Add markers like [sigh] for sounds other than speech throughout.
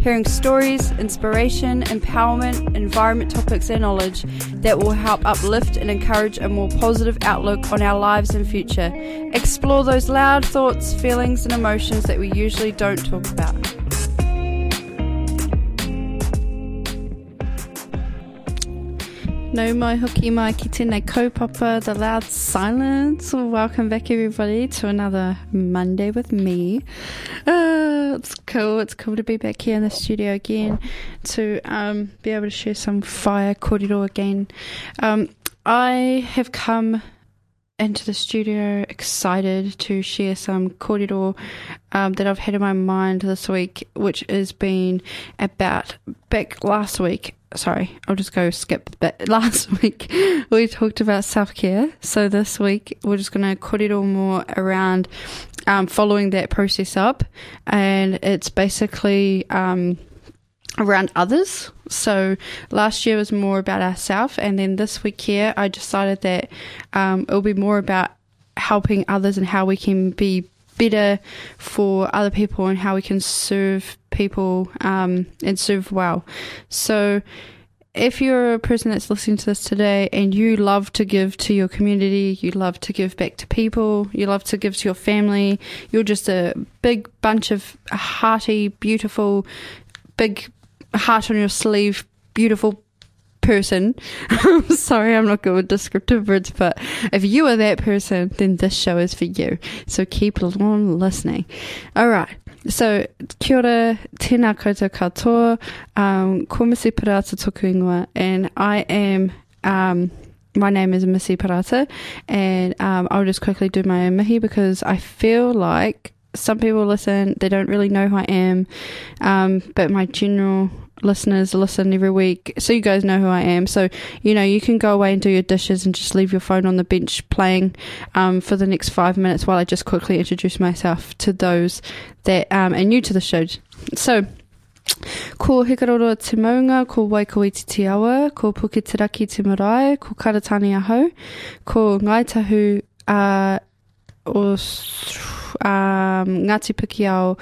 hearing stories, inspiration, empowerment, environment topics and knowledge that will help uplift and encourage a more positive outlook on our lives and future. Explore those loud thoughts, feelings and emotions that we usually don't talk about. No mai hoki mai ki tēnei kaupapa, The Loud Silence. Welcome back everybody to another Monday with me. Uh, it's cool, it's cool to be back here in the studio again to um, be able to share some fire kōrero again. Um, I have come into the studio excited to share some kōrero um, that I've had in my mind this week, which has been about back last week sorry, I'll just go skip But [laughs] Last week we talked about self care. So this week we're just going to cut it all more around um, following that process up. And it's basically um, around others. So last year was more about ourselves. And then this week here, I decided that um, it'll be more about helping others and how we can be better for other people and how we can serve people um, and serve well. So, if you're a person that's listening to this today and you love to give to your community, you love to give back to people, you love to give to your family, you're just a big bunch of hearty, beautiful, big heart on your sleeve, beautiful person. [laughs] I'm sorry, I'm not good with descriptive words, but if you are that person, then this show is for you. So keep on listening. All right. So, kia ora, tēnā koutou katoa, um, ko Missy Parata toku ingoa, and I am, um, my name is Missy Parata, and um, I'll just quickly do my own mihi because I feel like some people listen, they don't really know who I am, um, but my general listeners listen every week, so you guys know who I am. So, you know, you can go away and do your dishes and just leave your phone on the bench playing um, for the next five minutes while I just quickly introduce myself to those that um, are new to the show. So, Ko Hikaroroa te maunga, ko Waikouaiti te awa, ko Puketeraki te marae, ko Karatani ahau, ko Ngāi Tahu uh, o um, Ngāti Piki ao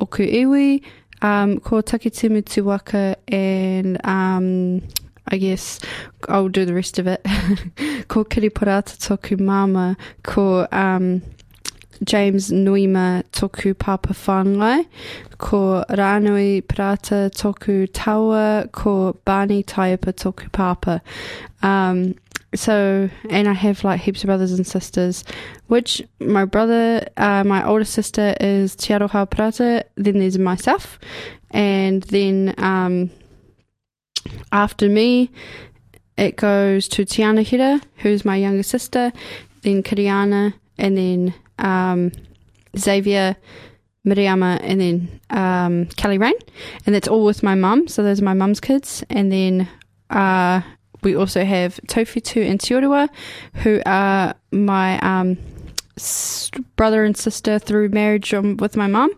o ku iwi, um, ko Takitimu Tiwaka and um, I guess I'll do the rest of it. [laughs] ko Kiriparata toku mama, ko um, James Nuima toku papa whāngai, ko Rānui Parata toku tawa, ko Bani Taipa toku papa. Um, so and I have like heaps of brothers and sisters, which my brother, uh, my older sister is Te Aroha Parata, then there's myself, and then um, after me, it goes to Tiana Hira, who's my younger sister, then Kiriana, and then um, Xavier, Miriama, and then um, Kelly Rain, and that's all with my mum. So those are my mum's kids, and then uh, we also have Tofitu and Tiorua, who are my um, brother and sister through marriage um, with my mum.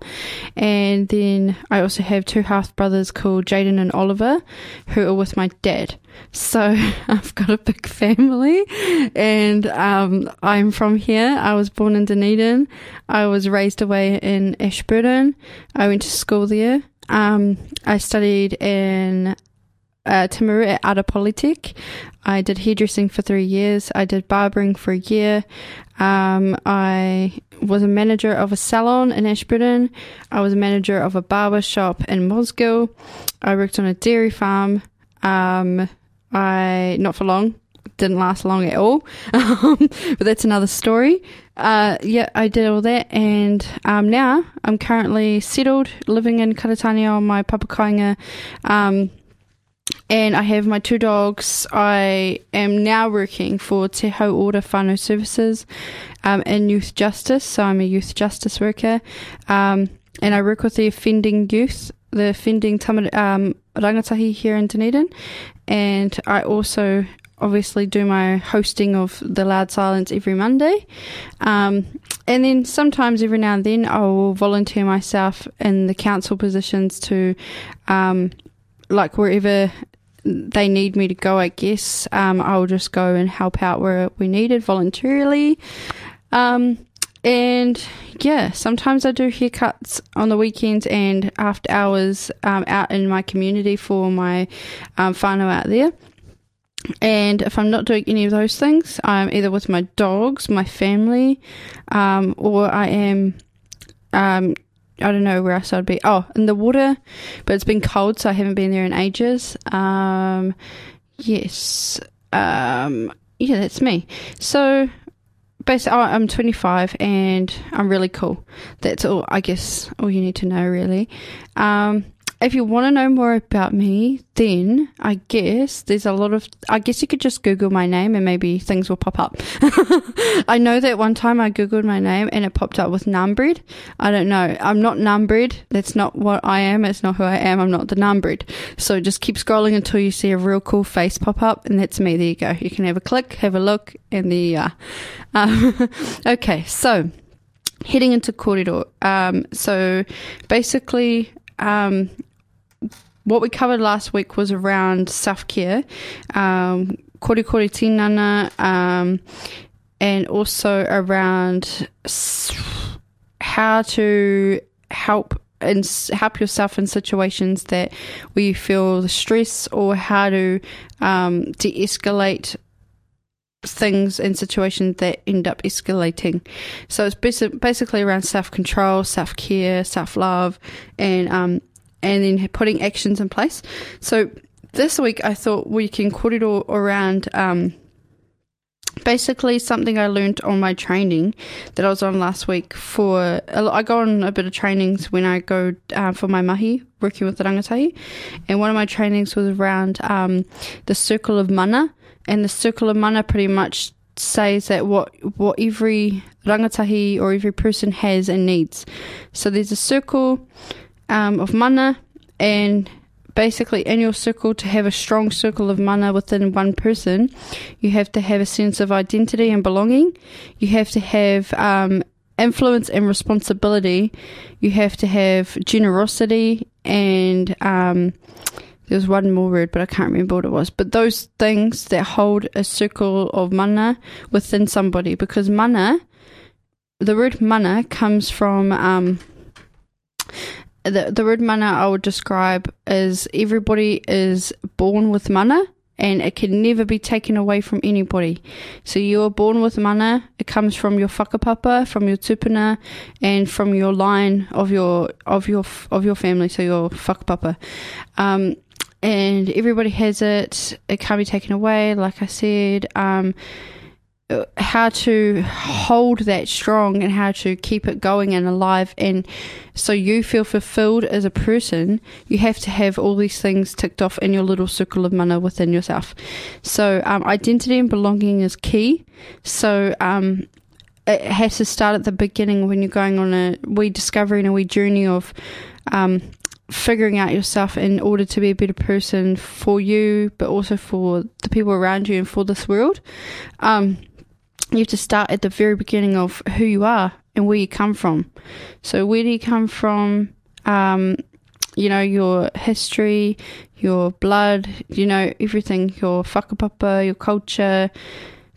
And then I also have two half brothers called Jaden and Oliver, who are with my dad. So [laughs] I've got a big family, and um, I'm from here. I was born in Dunedin. I was raised away in Ashburton. I went to school there. Um, I studied in uh, Timaru at Ada Politic. I did hairdressing for three years. I did barbering for a year. Um, I was a manager of a salon in Ashburton. I was a manager of a barber shop in Mosgiel. I worked on a dairy farm. Um, I not for long. Didn't last long at all. [laughs] but that's another story. Uh, yeah, I did all that, and um, now I'm currently settled, living in Karatania on my papakainga. And I have my two dogs. I am now working for Te Hou Ora Whānau Services um, in youth justice, so I'm a youth justice worker, um, and I work with the offending youth the Fending Tamar, um, Rangatahi here in Dunedin, and I also obviously do my hosting of the Loud Silence every Monday. Um, and then sometimes every now and then I will volunteer myself in the council positions to, um, like wherever they need me to go, I guess. Um, I'll just go and help out where we needed voluntarily. Um, and yeah, sometimes I do haircuts on the weekends and after hours um, out in my community for my um, whānau out there. And if I'm not doing any of those things, I'm either with my dogs, my family, um, or I am, um, I don't know where else I'd be. Oh, in the water, but it's been cold, so I haven't been there in ages. Um, yes. Um, yeah, that's me. So basically, I'm 25 and I'm really cool. That's all, I guess, all you need to know, really. Um, if you want to know more about me, then I guess there's a lot of. I guess you could just Google my name and maybe things will pop up. [laughs] I know that one time I Googled my name and it popped up with Numbred. I don't know. I'm not Numbred. That's not what I am. It's not who I am. I'm not the Numbred. So just keep scrolling until you see a real cool face pop up and that's me. There you go. You can have a click, have a look, and there you are. [laughs] Um, okay, so heading into kōrero. Um, so basically, um, what we covered last week was around self care, um, kore kore tinana, um, and also around how to help and help yourself in situations that where you feel the stress or how to um, de-escalate things and situations that end up escalating. So it's basically around self control, self care, self love, and um, and then putting actions in place. So this week I thought we can put it all around um, basically something I learned on my training that I was on last week for I go on a bit of trainings when I go uh, for my mahi working with the rangatahi. And one of my trainings was around um, the circle of mana. And the circle of mana pretty much says that what what every rangatahi or every person has and needs. So there's a circle um, of mana, and basically in your circle to have a strong circle of mana within one person, you have to have a sense of identity and belonging. You have to have um, influence and responsibility. You have to have generosity and um, there's one more word, but I can't remember what it was. But those things that hold a circle of mana within somebody, because mana, the word mana comes from um, the, the word mana I would describe is everybody is born with mana and it can never be taken away from anybody. So you are born with mana. It comes from your whakapapa, from your tupuna, and from your line of your of your of your family. So your whakapapa. Um, and everybody has it. It can't be taken away. Like I said, um, how to hold that strong and how to keep it going and alive. And so you feel fulfilled as a person you have to have all these things ticked off in your little circle of mana within yourself. So um, identity and belonging is key. So um, it has to start at the beginning when you're going on a wee discovery and a wee journey of um, figuring out yourself in order to be a better person for you, but also for the people around you and for this world. You have to start at the very beginning of who you are and where you come from. So, where do you come from? Um, you know, your history, your blood, you know, everything, your whakapapa, your culture,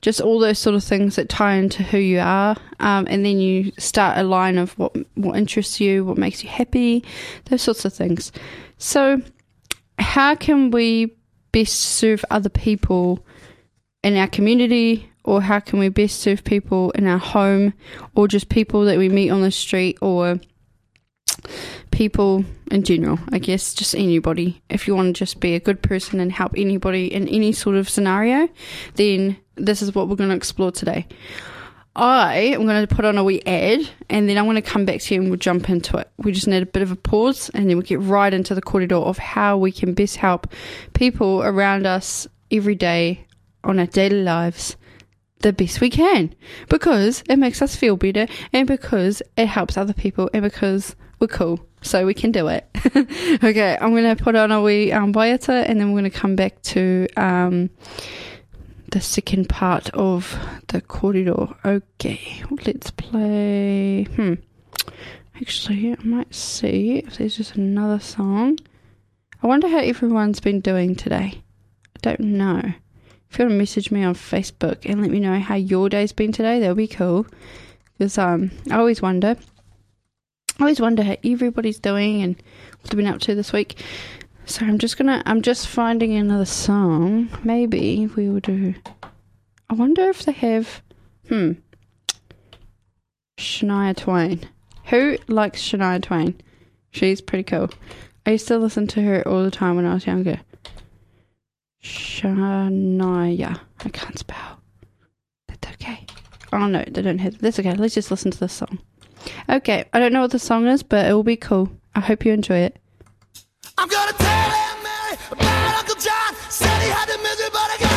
just all those sort of things that tie into who you are. Um, and then you start a line of what, what interests you, what makes you happy, those sorts of things. So, how can we best serve other people in our community or how can we best serve people in our home or just people that we meet on the street or people in general, I guess, just anybody. If you want to just be a good person and help anybody in any sort of scenario, then this is what we're going to explore today. I am going to put on a wee ad and then I'm going to come back to you and we'll jump into it. We just need a bit of a pause and then we'll get right into the kōrero of how we can best help people around us every day on our daily lives the best we can because it makes us feel better and because it helps other people and because we're cool. So we can do it. [laughs] okay, I'm going to put on a wee um, Waiata and then we're going to come back to um, the second part of the kōrero. Okay, let's play. Hmm. Actually, I might see if there's just another song. I wonder how everyone's been doing today. I don't know. If you want to message me on Facebook and let me know how your day's been today, that'll be cool. Because um, I always wonder. I always wonder how everybody's doing and what they've been up to this week. So I'm just gonna. I'm just finding another song. Maybe we will do. I wonder if they have. Hmm. Shania Twain. Who likes Shania Twain? She's pretty cool. I used to listen to her all the time when I was younger. Shania. I can't spell. That's okay. Oh no, they don't have. That's okay. Let's just listen to this song. Okay, I don't know what the song is, but it will be cool. I hope you enjoy it. I'm gonna tell Mary eh, about Uncle John. Said he had the misery, but I got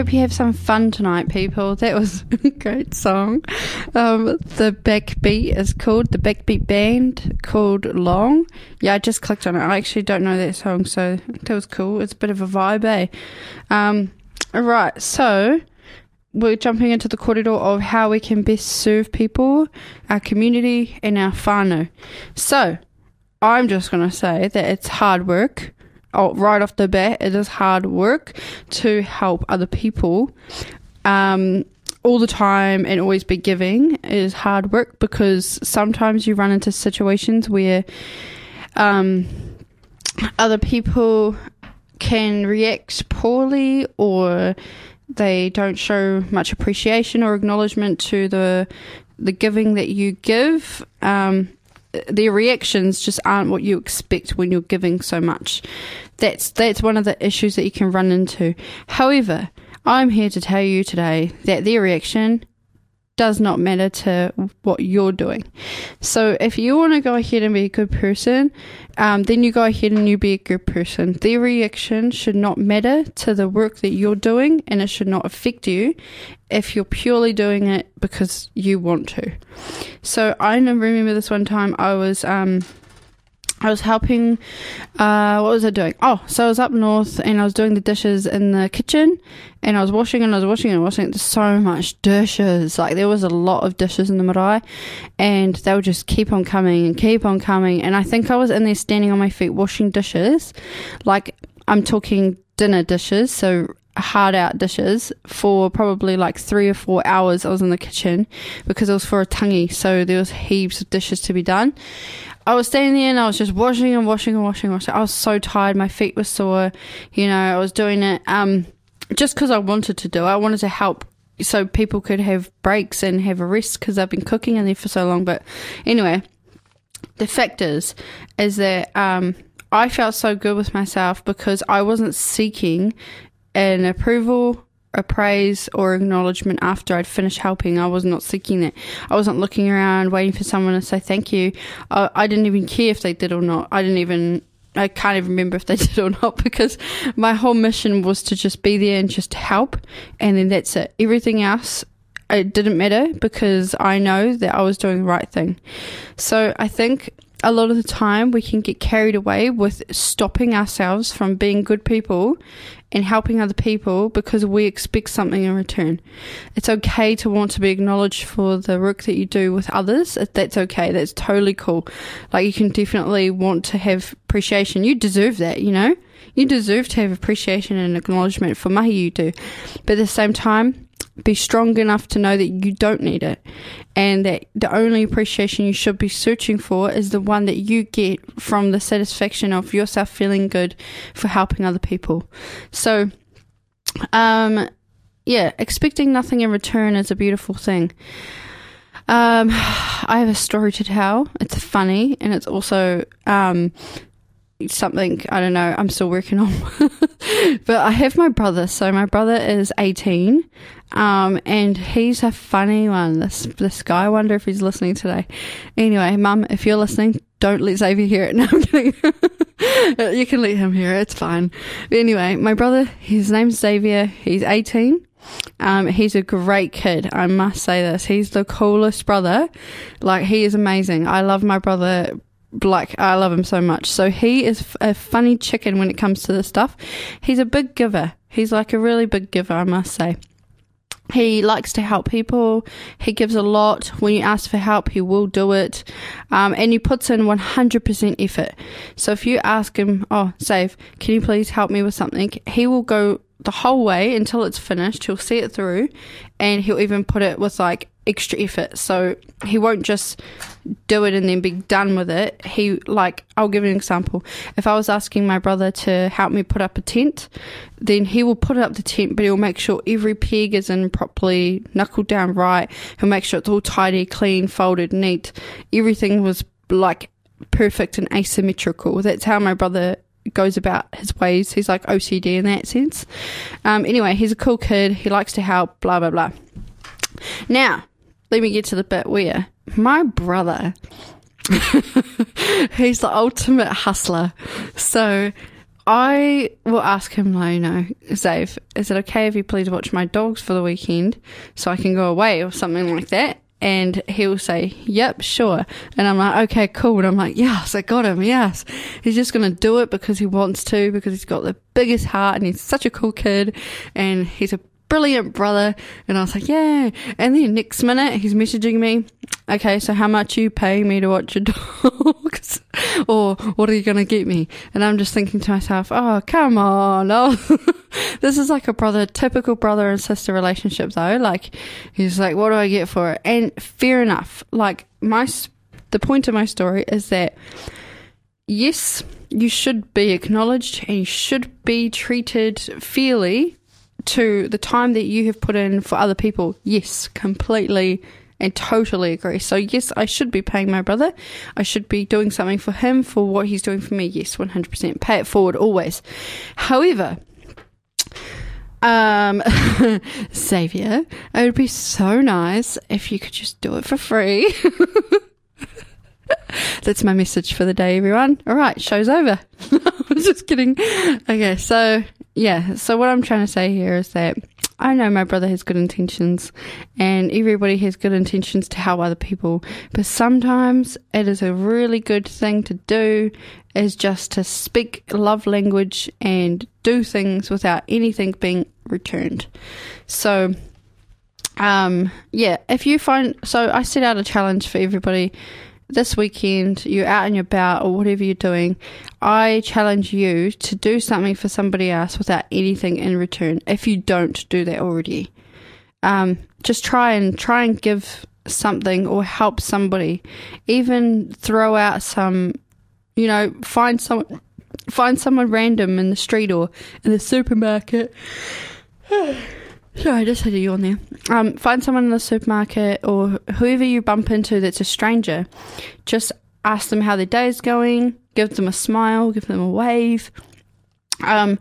hope you have some fun tonight, people. That was [laughs] a great song. Um, the backbeat is called the Backbeat Band called Long. Yeah, I just clicked on it. I actually don't know that song, so that was cool. It's a bit of a vibe, eh? Um, all right, so we're jumping into the kōrero of how we can best serve people, our community, and our whānau. So, I'm just going to say that it's hard work right off the bat, it is hard work to help other people. Um, all the time and always be giving is hard work because sometimes you run into situations where um, other people can react poorly or they don't show much appreciation or acknowledgement to the the giving that you give. Um, their reactions just aren't what you expect when you're giving so much. That's that's one of the issues that you can run into. However, I'm here to tell you today that their reaction does not matter to what you're doing. So if you want to go ahead and be a good person, um, then you go ahead and you be a good person. Their reaction should not matter to the work that you're doing, and it should not affect you if you're purely doing it because you want to. So I remember this one time I was. Um, I was helping. Uh, what was I doing? Oh, so I was up north and I was doing the dishes in the kitchen, and I was washing and I was washing and washing. There's so much dishes. Like there was a lot of dishes in the marae, and they would just keep on coming and keep on coming. And I think I was in there standing on my feet washing dishes, like I'm talking dinner dishes, so hard out dishes for probably like three or four hours. I was in the kitchen because it was for a tangi, so there was heaps of dishes to be done. I was standing there and I was just washing and washing and washing and washing. I was so tired. My feet were sore. You know, I was doing it um, just because I wanted to do it. I wanted to help so people could have breaks and have a rest because I've been cooking in there for so long. But anyway, the fact is, is that um, I felt so good with myself because I wasn't seeking an approval a praise or acknowledgement after I'd finished helping. I was not seeking it. I wasn't looking around waiting for someone to say thank you. I, I didn't even care if they did or not. I didn't even I can't even remember if they [laughs] did or not because my whole mission was to just be there and just help, and then that's it. Everything else, it didn't matter because I know that I was doing the right thing. So I think a lot of the time we can get carried away with stopping ourselves from being good people and helping other people because we expect something in return. It's okay to want to be acknowledged for the work that you do with others. That's okay. That's totally cool. Like you can definitely want to have appreciation. You deserve that, you know? You deserve to have appreciation and acknowledgement for mahi you do. But at the same time, be strong enough to know that you don't need it and that the only appreciation you should be searching for is the one that you get from the satisfaction of yourself feeling good for helping other people. So, um, yeah, expecting nothing in return is a beautiful thing. Um, [sighs] I have a story to tell. It's funny and it's also um, something I don't know. I'm still working on, [laughs] but I have my brother. So my brother is 18, um, and he's a funny one. This this guy. I wonder if he's listening today. Anyway, Mum, if you're listening, don't let Xavier hear it. [laughs] No, I'm kidding. [laughs] you can let him hear it. It's fine. But anyway, my brother. His name's Xavier. He's 18. Um, he's a great kid. I must say this. He's the coolest brother. Like he is amazing. I love my brother like I love him so much. So he is a funny chicken when it comes to this stuff. He's a big giver. He's like a really big giver, I must say. He likes to help people. He gives a lot. When you ask for help, he will do it. Um, and he puts in 100% effort. So if you ask him, oh, Save, can you please help me with something? He will go the whole way until it's finished. He'll see it through and he'll even put it with like extra effort. So he won't just do it and then be done with it. He, like, I'll give you an example. If I was asking my brother to help me put up a tent, then he will put up the tent, but he'll make sure every peg is in properly, knuckled down right. He'll make sure it's all tidy, clean, folded, neat. Everything was like perfect and asymmetrical. That's how my brother goes about his ways. He's like OCD in that sense. Um, anyway, he's a cool kid. He likes to help, blah, blah, blah. Now, let me get to the bit where my brother, [laughs] he's the ultimate hustler. So I will ask him, like, you know, Zave, is it okay if you please watch my dogs for the weekend so I can go away or something like that? And he'll say, yep, sure. And I'm like, okay, cool. And I'm like, yes, I got him. Yes. He's just going to do it because he wants to, because he's got the biggest heart and he's such a cool kid and he's a brilliant brother. And I was like, yeah. And then next minute he's messaging me, okay, so how much you paying me to watch your [laughs] dogs? or what are you going to get me? And I'm just thinking to myself, oh, come on. [laughs] Oh, this is like a brother, typical brother and sister relationship though. Like he's like, what do I get for it? And fair enough. Like my, the point of my story is that yes, you should be acknowledged and you should be treated fairly to the time that you have put in for other people, yes, completely and totally agree. So, yes, I should be paying my brother. I should be doing something for him for what he's doing for me. Yes, 100%. Pay it forward always. However, um, [laughs] Xavier, it would be so nice if you could just do it for free. [laughs] That's my message for the day, everyone. All right, show's over. [laughs] I'm just kidding. Okay, so yeah, so what I'm trying to say here is that I know my brother has good intentions and everybody has good intentions to help other people, but sometimes it is a really good thing to do is just to speak love language and do things without anything being returned. So, um, yeah, if you find, so I set out a challenge for everybody this weekend, you're out and about or whatever you're doing, I challenge you to do something for somebody else without anything in return if you don't do that already. Um, just try and try and give something or help somebody. Even throw out some, you know, find some, find someone random in the street or in the supermarket. [sighs] Sorry, I just had a yawn there. Um, find someone in the supermarket or whoever you bump into that's a stranger. Just ask them how their day is going. Give them a smile. Give them a wave. Um,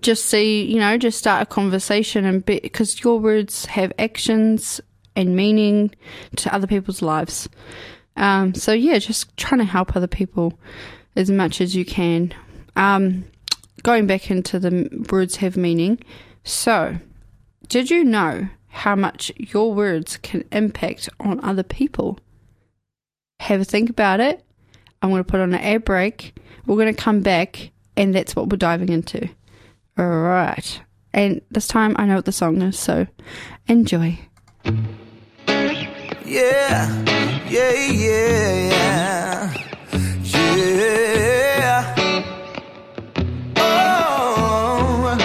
just see, you know, just start a conversation and because your words have actions and meaning to other people's lives. Um, so yeah, just trying to help other people as much as you can. Um, going back into the words have meaning. So, did you know how much your words can impact on other people? Have a think about it. I'm going to put on an ad break. We're going to come back, and that's what we're diving into. All right. And this time I know what the song is, so enjoy. Yeah, yeah, yeah, yeah. Oh,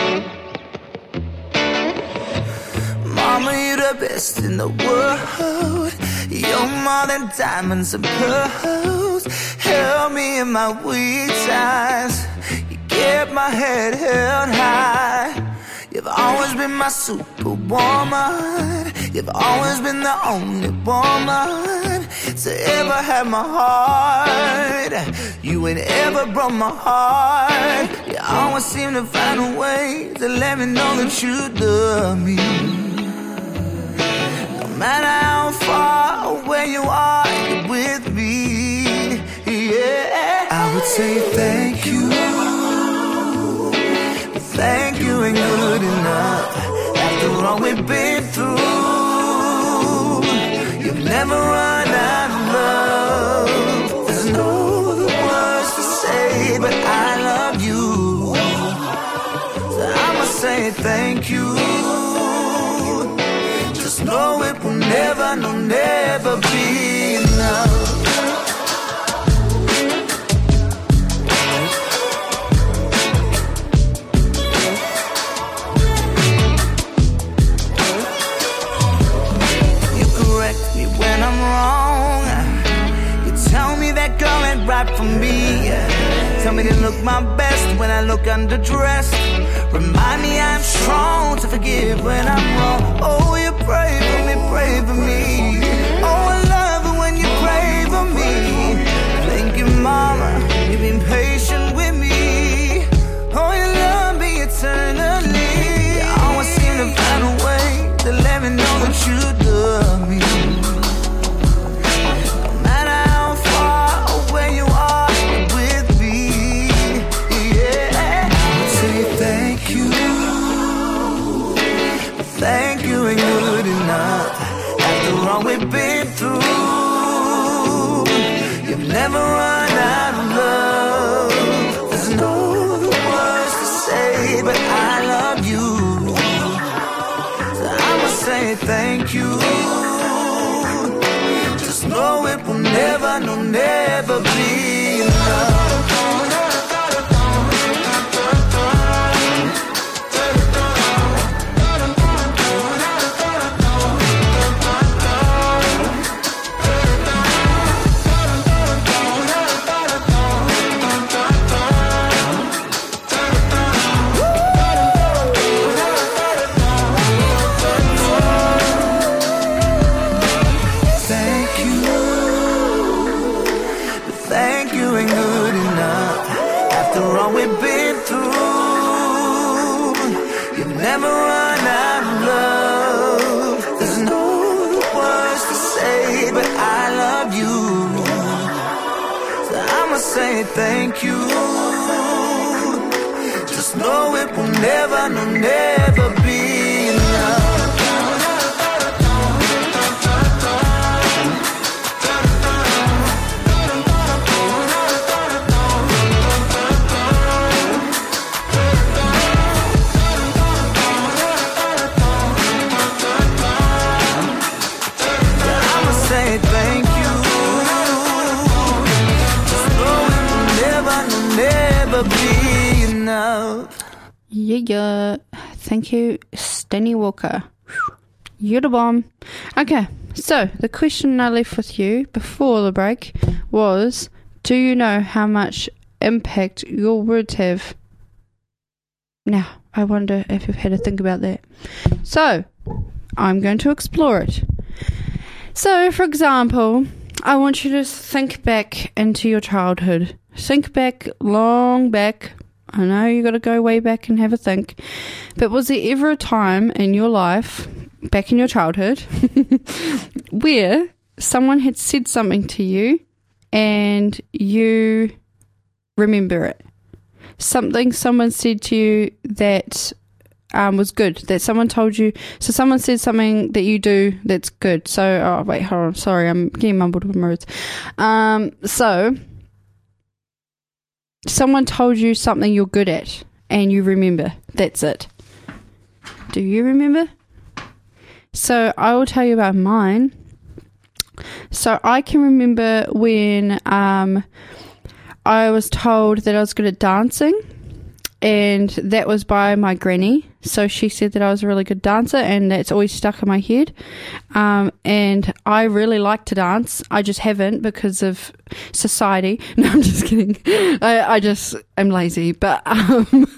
Mama, you're the best in the world. More than diamonds and pearls. Help me in my weak times. You kept my head held high. You've always been my superwoman. You've always been the only woman to ever have my heart. You ain't ever broke my heart. You always seem to find a way to let me know that you love me. Matter how far away you are, you're with me. Yeah, I would say thank you. Thank you ain't good enough. After all we've been through, you've never run out of love. There's no words to say, but I love you. So I'ma say thank you. Just know it will never, no, never be enough. You correct me when I'm wrong. You tell me that girl ain't right for me. Tell me to look my best when I look underdressed. Remind me I'm strong to forgive when I'm wrong. Oh, you pray I'ma say thank you. Just know it will never, no, never Yeah. Thank you, Stanley Walker. You're the bomb. Okay, so the question I left with you before the break was Do you know how much impact your words have? Now, I wonder if you've had to think about that. So, I'm going to explore it. So, for example, I want you to think back into your childhood. Think back long back I know you got to go way back and have a think. But was there ever a time in your life, back in your childhood, [laughs] where someone had said something to you and you remember it? Something someone said to you that um, was good that someone told you. So someone said something that you do that's good. So oh wait, hold on. Sorry, I'm getting mumbled with my words. Um, so someone told you something you're good at and you remember. That's it. Do you remember? So I will tell you about mine. So I can remember when um, I was told that I was good at dancing, and that was by my granny. So she said that I was a really good dancer, and that's always stuck in my head. Um, and I really like to dance. I just haven't because of society. [laughs] No, I'm just kidding. I, I just am lazy. But um, [laughs]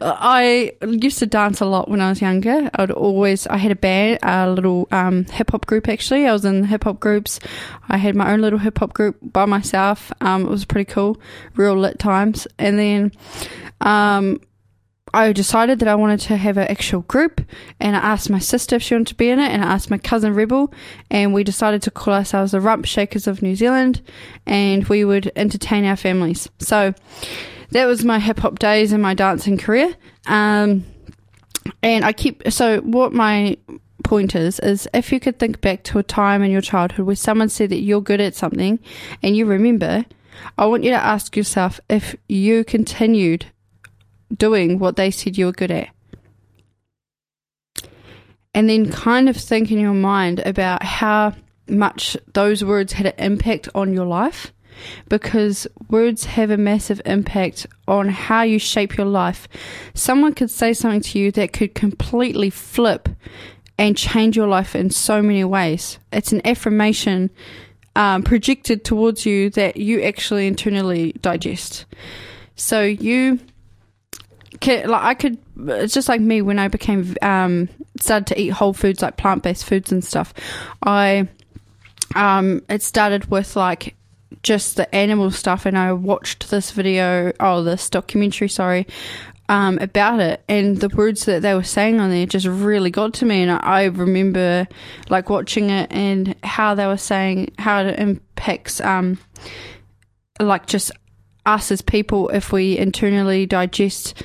I used to dance a lot when I was younger. I'd always, I had a band, a little um, hip hop group actually. I was in hip hop groups. I had my own little hip hop group by myself. Um, it was pretty cool, real lit times. And then um, I decided that I wanted to have an actual group, and I asked my sister if she wanted to be in it, and I asked my cousin Rebel, and we decided to call ourselves the Rump Shakers of New Zealand, and we would entertain our families. So that was my hip hop days and my dancing career. Um, and I keep so what my point is is if you could think back to a time in your childhood where someone said that you're good at something and you remember, I want you to ask yourself if you continued doing what they said you were good at. And then kind of think in your mind about how much those words had an impact on your life because words have a massive impact on how you shape your life. Someone could say something to you that could completely flip and change your life in so many ways. It's an affirmation um, projected towards you that you actually internally digest. So you like I could. It's just like me when I became um, started to eat whole foods, like plant based foods and stuff. I um, it started with like just the animal stuff, and I watched this video, oh, this documentary, sorry, um, about it, and the words that they were saying on there just really got to me. And I remember like watching it and how they were saying how it impacts, um, like just us as people if we internally digest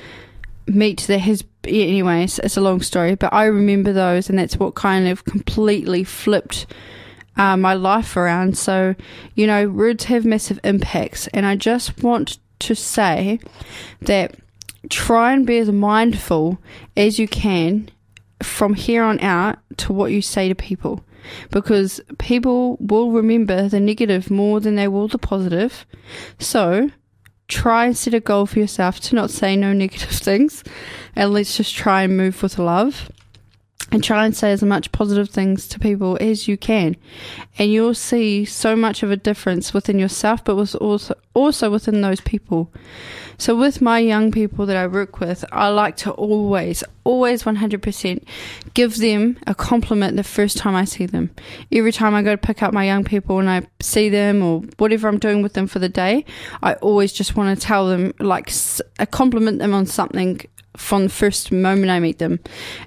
meet that has anyways it's a long story but i remember those and that's what kind of completely flipped uh, my life around. So you know words have massive impacts and i just want to say that try and be as mindful as you can from here on out to what you say to people because people will remember the negative more than they will the positive. So try and set a goal for yourself to not say no negative [laughs] things. And let's just try and move with love and try and say as much positive things to people as you can. And you'll see so much of a difference within yourself but also also within those people. So with my young people that I work with I like to always always 100% give them a compliment the first time I see them. Every time I go to pick up my young people and I see them or whatever I'm doing with them for the day I always just want to tell them like a compliment them on something from the first moment I meet them.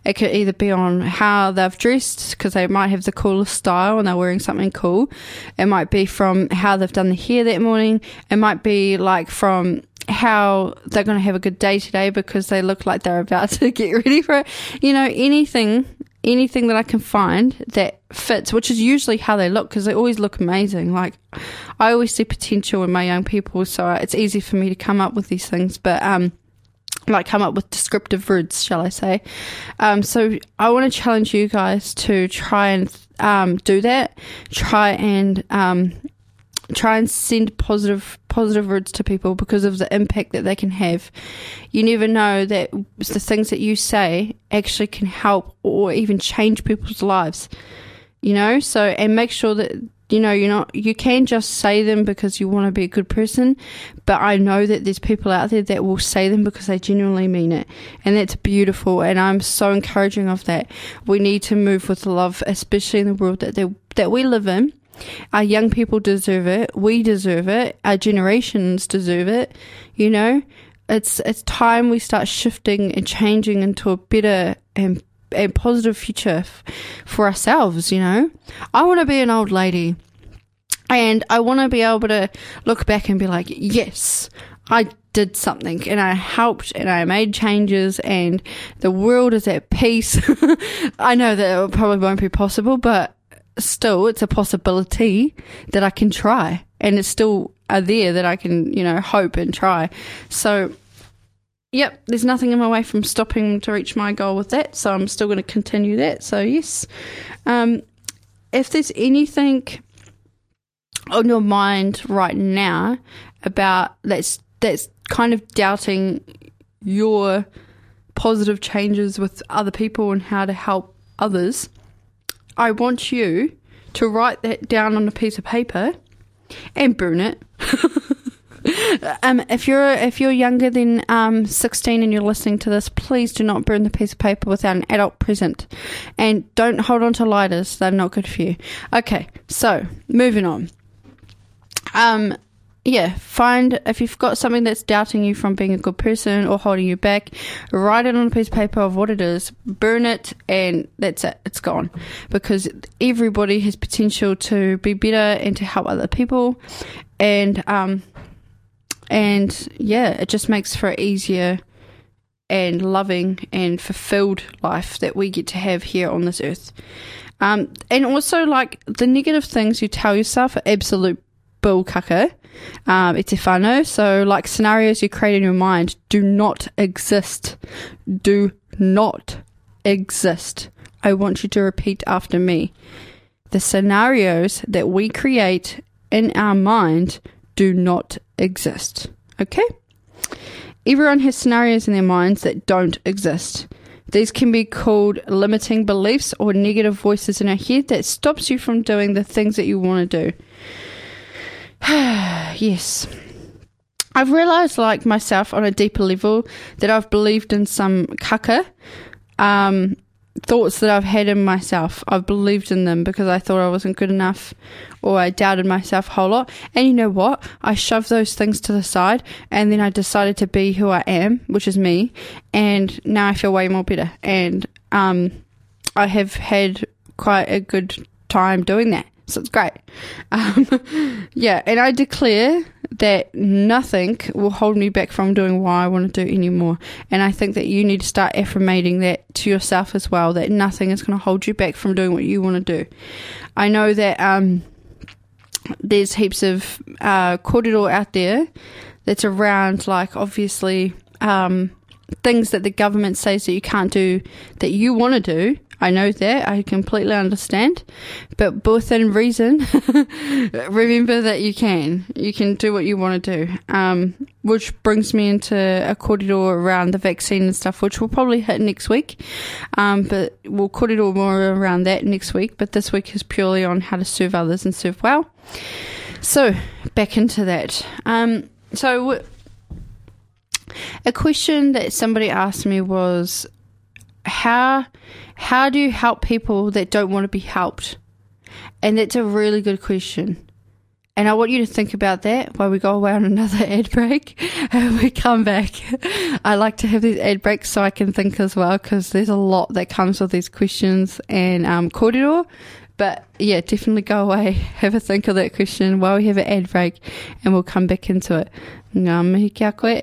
It could either be on how they've dressed, because they might have the coolest style and they're wearing something cool. It might be from how they've done the hair that morning. It might be like from how they're going to have a good day today because they look like they're about [laughs] to get ready for it. You know, anything, anything that I can find that fits, which is usually how they look because they always look amazing. Like, I always see potential in my young people, so it's easy for me to come up with these things. But, um, like come up with descriptive words, shall I say? Um, so I want to challenge you guys to try and um, do that. Try and um, try and send positive positive words to people because of the impact that they can have. You never know that the things that you say actually can help or even change people's lives. You know, so and make sure that you know, you're not, you can just say them because you want to be a good person, but I know that there's people out there that will say them because they genuinely mean it. And that's beautiful. And I'm so encouraging of that. We need to move with love, especially in the world that, that we live in. Our young people deserve it. We deserve it. Our generations deserve it. You know, it's it's time we start shifting and changing into a better and and positive future f- for ourselves. You know, I want to be an old lady, and I want to be able to look back and be like, yes, I did something and I helped and I made changes and the world is at peace. [laughs] I know that it probably won't be possible, but still it's a possibility that I can try and it's still are there that I can, you know, hope and try. So Yep, there's nothing in my way from stopping to reach my goal with that, so I'm still going to continue that. So yes, um, if there's anything on your mind right now about that's that's kind of doubting your positive changes with other people and how to help others, I want you to write that down on a piece of paper and burn it. [laughs] um, if you're if you're younger than um, 16 and you're listening to this, please do not burn the piece of paper without an adult present, and don't hold on to lighters; they're not good for you. Okay, so moving on. Um, yeah, find if you've got something that's doubting you from being a good person or holding you back, write it on a piece of paper of what it is, burn it, and that's it. It's gone. Because everybody has potential to be better and to help other people, and um, and yeah, it just makes for an easier and loving and fulfilled life that we get to have here on this earth. Um, and also, like the negative things you tell yourself are absolute bull caca. Um, it's whānau. So, like scenarios you create in your mind do not exist. Do not exist. I want you to repeat after me. The scenarios that we create in our mind do not exist. Okay? Everyone has scenarios in their minds that don't exist. These can be called limiting beliefs or negative voices in our head that stops you from doing the things that you want to do. [sighs] yes. I've realized, like myself, on a deeper level, that I've believed in some kaka um, thoughts that I've had in myself. I've believed in them because I thought I wasn't good enough or I doubted myself a whole lot. And you know what? I shoved those things to the side and then I decided to be who I am, which is me. And now I feel way more better. And um, I have had quite a good time doing that. So it's great. [laughs] Um, yeah, and I declare that nothing will hold me back from doing what I want to do anymore. And I think that you need to start affirmating that to yourself as well, that nothing is going to hold you back from doing what you want to do. I know that um, there's heaps of uh, out there that's around, like, obviously, um, things that the government says that you can't do that you want to do I know that. I completely understand. But both within reason, [laughs] remember that you can. You can do what you want to do. Um, which brings me into a corridor around the vaccine and stuff, which we'll probably hit next week. Um, but we'll kōrero more around that next week. But this week is purely on how to serve others and serve well. So, back into that. Um, so, a question that somebody asked me was how how do you help people that don't want to be helped? And that's a really good question. And I want you to think about that while we go away on another [laughs] ad break and we come back. [laughs] I like to have these ad breaks so I can think as well because there's a lot that comes with these questions and um, kōrero. But yeah, definitely go away, [laughs] have a think of that question while we have an ad break and we'll come back into it. Ngā mihi kia koe.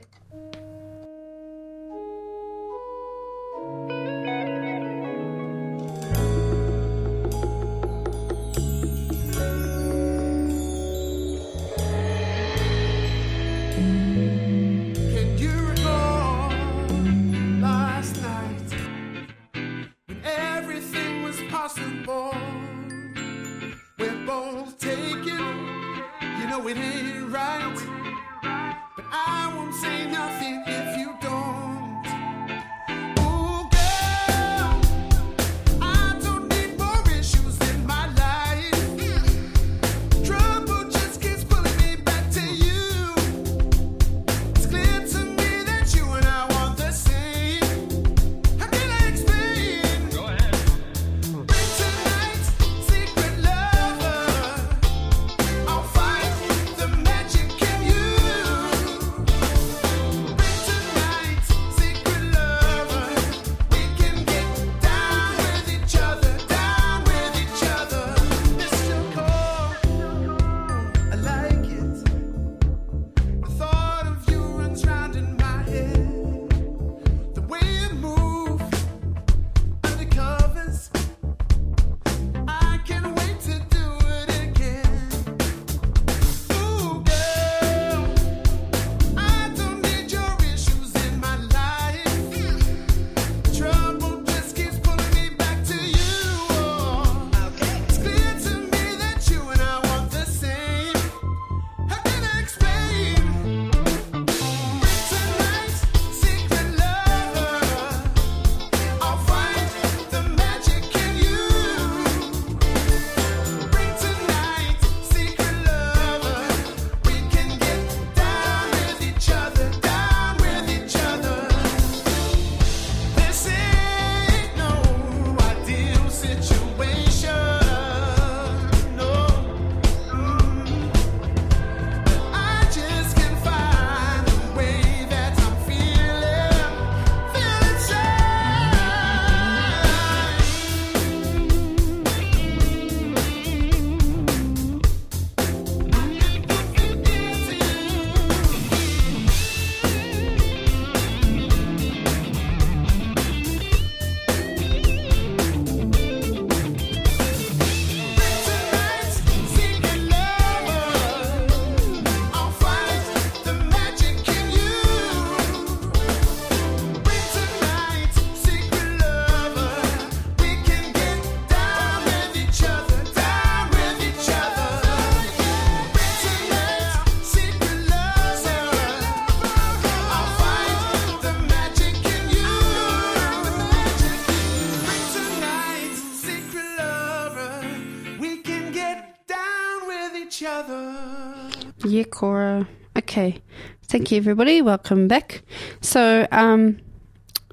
Cora. Okay. Thank you, everybody. Welcome back. So, um,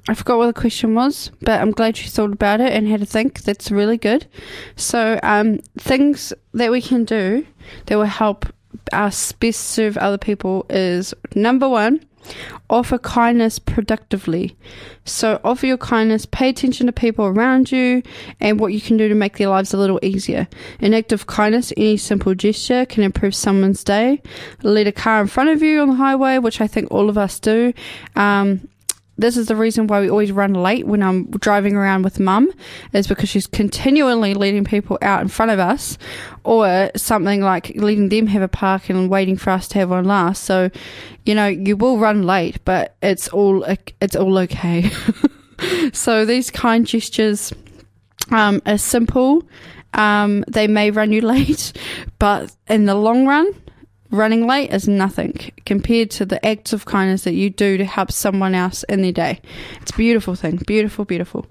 I forgot what the question was, but I'm glad you thought about it and had a think. That's really good. So, um, things that we can do that will help us best serve other people is number one, offer kindness productively. So, offer your kindness, pay attention to people around you and what you can do to make their lives a little easier. An act of kindness, any simple gesture, can improve someone's day. Let a car in front of you on the highway, which I think all of us do. Um, this is the reason why we always run late when I'm driving around with mum, is because she's continually letting people out in front of us, or something like letting them have a park and waiting for us to have one last. So, you know, you will run late, but it's all it's all okay. [laughs] so these kind gestures um, are simple. Um, they may run you [laughs] late, but in the long run, running late is nothing compared to the acts of kindness that you do to help someone else in their day. It's a beautiful thing. Beautiful, beautiful.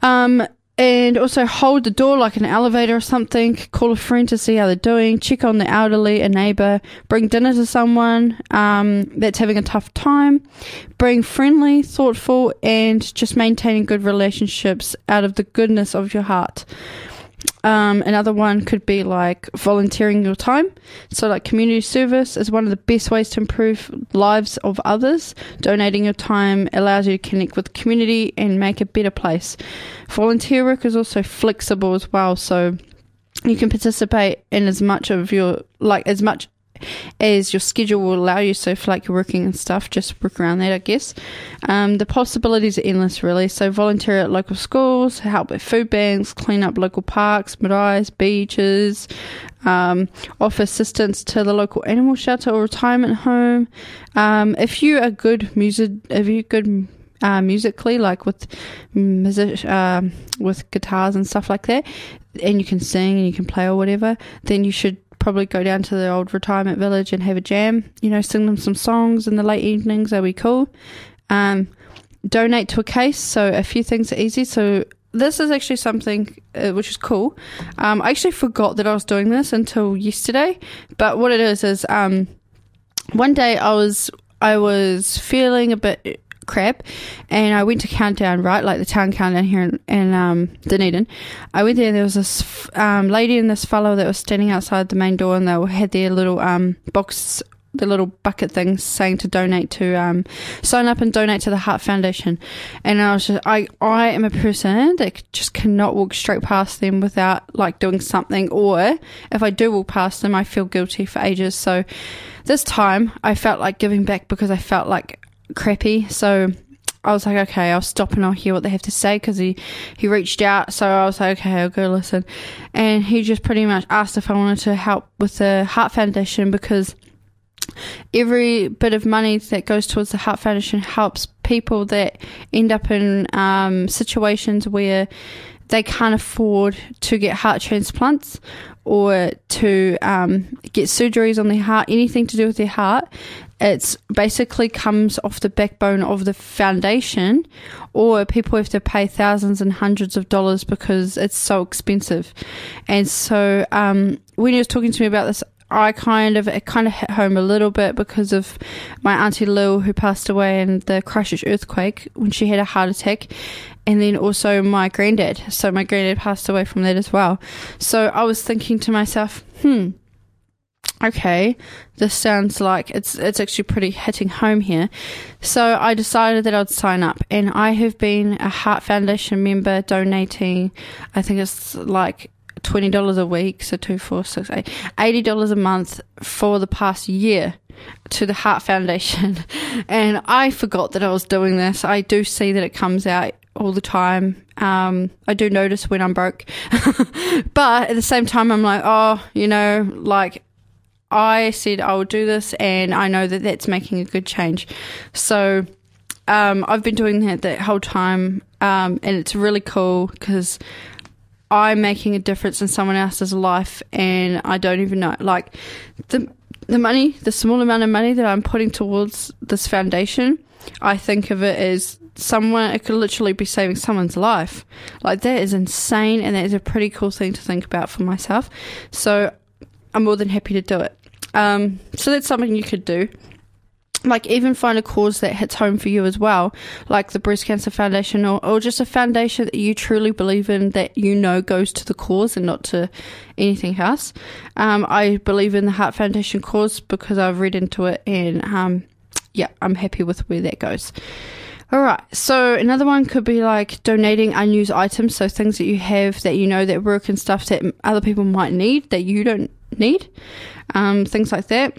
Um, and also hold the door like an elevator or something. Call a friend to see how they're doing. Check on the elderly, a neighbor. Bring dinner to someone um, that's having a tough time. Bring friendly, thoughtful, and just maintaining good relationships out of the goodness of your heart. Um, another one could be like volunteering your time. So, like community service is one of the best ways to improve lives of others. Donating your time allows you to connect with the community and make a better place. Volunteer work is also flexible as well. So, you can participate in as much of your like as much as your schedule will allow you. So, if like you're working and stuff, just work around that, I guess. Um, the possibilities are endless, really. So, volunteer at local schools, help with food banks, clean up local parks, maraes, beaches, um, offer assistance to the local animal shelter or retirement home. Um, if you are good music, if you're good uh, musically, like with music, uh, with guitars and stuff like that, and you can sing and you can play or whatever, then you should probably go down to the old retirement village and have a jam. You know, sing them some songs in the late evenings. That'd be cool. Um, donate to a case. So a few things are easy. So this is actually something uh, which is cool. Um, I actually forgot that I was doing this until yesterday. But what it is is um, one day I was I was feeling a bit crap. And I went to Countdown, right? Like the town countdown here in, in um, Dunedin. I went there, there was this um, lady and this fellow that was standing outside the main door and they had their little um, box the little bucket things saying to donate to um, sign up and donate to the Heart Foundation. And I was just I I am a person that just cannot walk straight past them without like doing something or if I do walk past them I feel guilty for ages. So this time I felt like giving back because I felt like crappy. So I was like, okay, I'll stop and I'll hear what they have to say because he, he reached out. So I was like, okay, I'll go listen. And he just pretty much asked if I wanted to help with the Heart Foundation because every bit of money that goes towards the Heart Foundation helps people that end up in um, situations where they can't afford to get heart transplants or to um, get surgeries on their heart, anything to do with their heart. It's basically comes off the backbone of the foundation, or people have to pay thousands and hundreds of dollars because it's so expensive. And so, um, when he was talking to me about this, I kind of it kind of hit home a little bit because of my auntie Lil who passed away in the Christchurch earthquake when she had a heart attack, and then also my granddad. So my granddad passed away from that as well. So I was thinking to myself, hmm, okay, this sounds like it's it's actually pretty hitting home here. So I decided that I'd sign up, and I have been a Heart Foundation member, donating. I think it's like twenty dollars a week, so two, four, six, eight, eighty dollars a month for the past year to the Heart Foundation, [laughs] and I forgot that I was doing this. I do see that it comes out all the time. Um, I do notice when I'm broke, [laughs] but at the same time, I'm like, oh, you know, like I said I will do this, and I know that that's making a good change. So um, I've been doing that that whole time, um, and it's really cool because I'm making a difference in someone else's life, and I don't even know. Like the the money, the small amount of money that I'm putting towards this foundation, I think of it as someone. It could literally be saving someone's life. Like that is insane, and that is a pretty cool thing to think about for myself. So I'm more than happy to do it. Um, so that's something you could do. Like even find a cause that hits home for you as well, like the Breast Cancer Foundation or, or just a foundation that you truly believe in that you know goes to the cause and not to anything else. Um, I believe in the Heart Foundation cause because I've read into it and um, yeah, I'm happy with where that goes. All right. So another one could be like donating unused items, so things that you have that you know that work and stuff that other people might need that you don't need, um, things like that.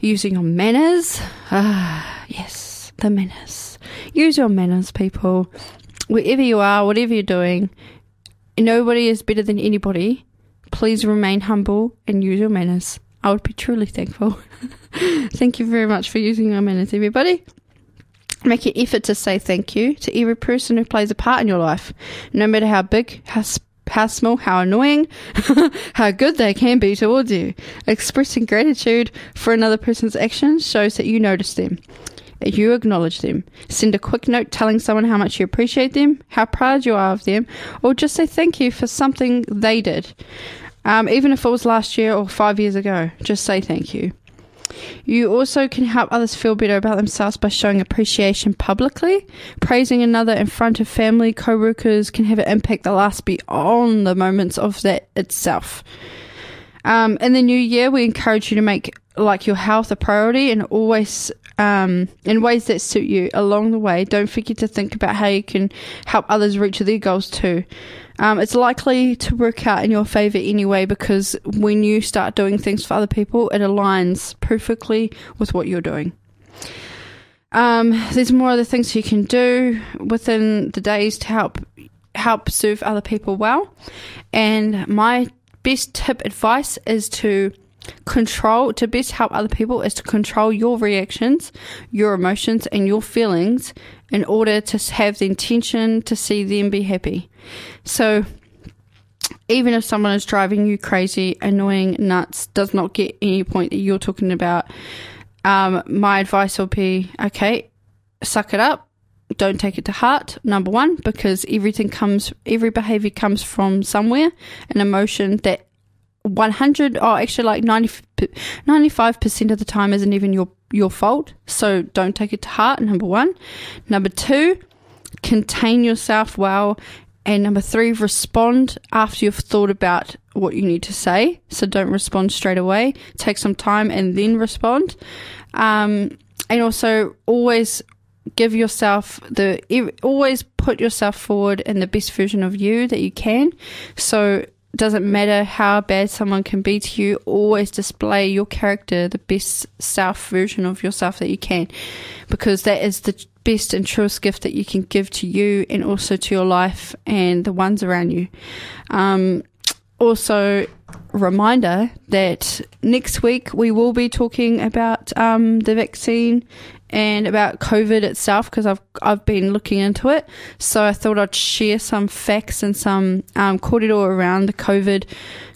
Using your manners. Ah, yes, the manners. Use your manners, people. Wherever you are, whatever you're doing, nobody is better than anybody. Please remain humble and use your manners. I would be truly thankful. [laughs] thank you very much for using your manners, everybody. Make an effort to say thank you to every person who plays a part in your life, no matter how big, how how small, how annoying, [laughs] how good they can be towards you. Expressing gratitude for another person's actions shows that you notice them. That you acknowledge them. Send a quick note telling someone how much you appreciate them, how proud you are of them, or just say thank you for something they did. Um, even if it was last year or five years ago, just say thank you. You also can help others feel better about themselves by showing appreciation publicly. Praising another in front of family, co workers can have an impact that lasts beyond the moments of that itself. Um, in the new year, we encourage you to make like your health a priority and always um, in ways that suit you along the way. Don't forget to think about how you can help others reach their goals too. Um, it's likely to work out in your favor anyway because when you start doing things for other people, it aligns perfectly with what you're doing. Um, there's more other things you can do within the days to help help serve other people well. And my best tip advice is to control to best help other people is to control your reactions, your emotions and your feelings in order to have the intention to see them be happy. So even if someone is driving you crazy, annoying, nuts, does not get any point that you're talking about, um, my advice will be okay, suck it up. Don't take it to heart, number one, because everything comes, every behavior comes from somewhere, an emotion that 100 or actually like 90, 95% of the time isn't even your your fault. So don't take it to heart number 1 number 2 contain yourself well. And number 3 respond after you've thought about what you need to say. So don't respond straight away. Take some time and then respond. Um, and also always give yourself the always put yourself forward in the best version of you that you can. So doesn't matter how bad someone can be to you, always display your character, the best self version of yourself that you can, because that is the best and truest gift that you can give to you and also to your life and the ones around you. Um, also, reminder that next week we will be talking about um, the vaccine and about COVID itself because I've I've been looking into it. So I thought I'd share some facts and some um, kōrero around the COVID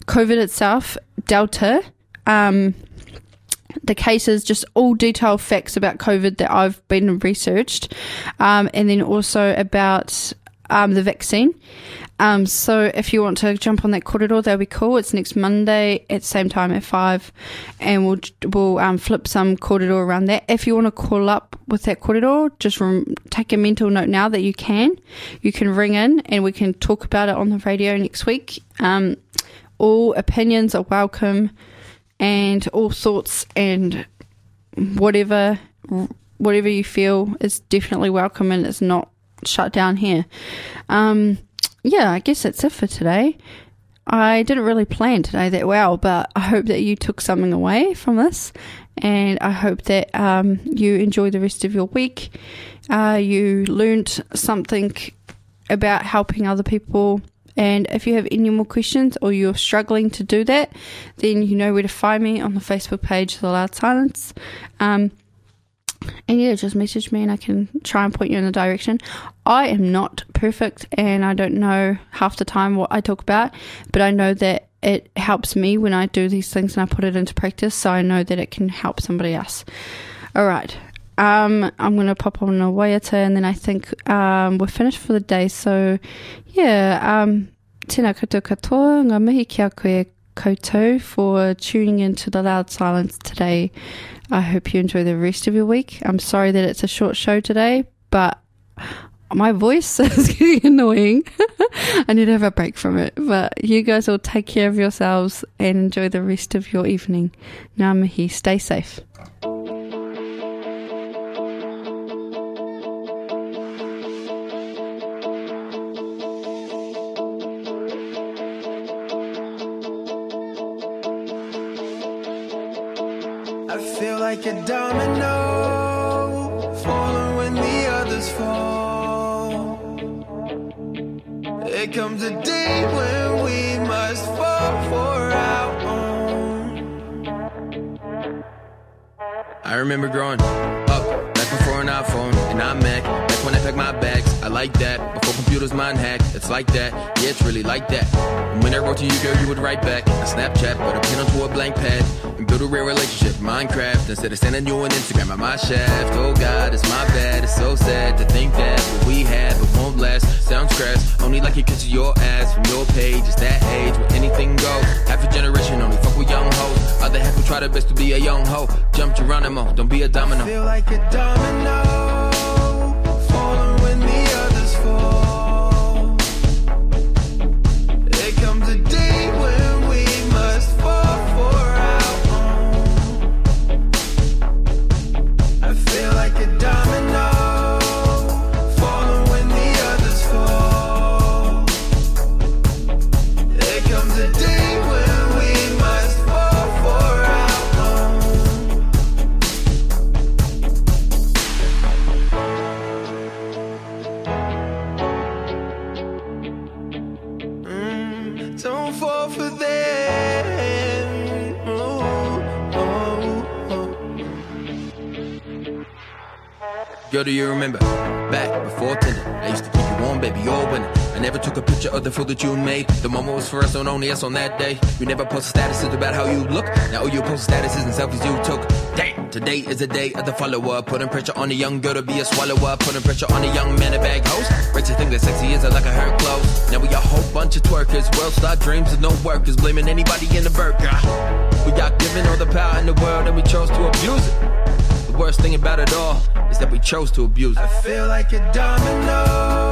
COVID itself, Delta, um, the cases, just all detailed facts about COVID that I've been researched, um, and then also about um, the vaccine. Um, so if you want to jump on that kōrero, that'll be cool. It's next Monday at same time at five, and we'll we'll um, flip some kōrero around that. If you want to call up with that kōrero, just rem- take a mental note now that you can. You can ring in, and we can talk about it on the radio next week. Um, all opinions are welcome, and all thoughts and whatever whatever you feel is definitely welcome, and it's not shut down here. Um, yeah, I guess that's it for today. I didn't really plan today that well, but I hope that you took something away from this, and I hope that um, you enjoy the rest of your week. Uh, you learned something about helping other people. And if you have any more questions or you're struggling to do that, then you know where to find me on the Facebook page, The Loud Silence. Um, and yeah, just message me and I can try and point you in the direction. I am not perfect and I don't know half the time what I talk about, but I know that it helps me when I do these things and I put it into practice, so I know that it can help somebody else. All right. Um, I'm going to pop on a waiata and then I think um, we're finished for the day. So, yeah, um, tēnā koutou katoa, ngā mihi koe Koto for tuning into the Loud Silence today. I hope you enjoy the rest of your week. I'm sorry that it's a short show today, but my voice [laughs] is getting annoying. [laughs] I need to have a break from it. But you guys all take care of yourselves and enjoy the rest of your evening. Ngā mihi, stay safe. Fall. It comes a day when we must fall for our own. I remember growing up back before an iPhone and iMac. Back when I packed my bags, I like that. Before computers mind hack, it's like that. Yeah, it's really like that. And when I wrote to you, girl, you would write back. A Snapchat, put a pen onto a blank pad and build a real relationship. Minecraft instead of sending you an Instagram at my shaft. Oh God, it's my bad. It's so sad to think that what we had but won't last. Sounds crass. Only like it catches your ass from your page. It's that age where anything goes. Half a generation only fuck with young hoes. Other half will try their best to be a young hoe. Jump Geronimo, don't be a domino. Feel like a domino. Girl, do you remember? Back before Tinder, I used to keep you warm, baby, you're. I never took a picture of the food that you made. The moment was for us, and only us on that day. You never posted statuses about how you look. Now all you post statuses and selfies you took. Damn, today is the day of the follower. Putting pressure on the young girl to be a swallower. Putting pressure on the young man to bag host. Rachel think that sexy is like a her clothes. Now we a whole bunch of twerkers. World star dreams of no workers. Blaming anybody in the burger. We got given all the power in the world and we chose to abuse it. Worst thing about it all is that we chose to abuse it. I feel like a domino,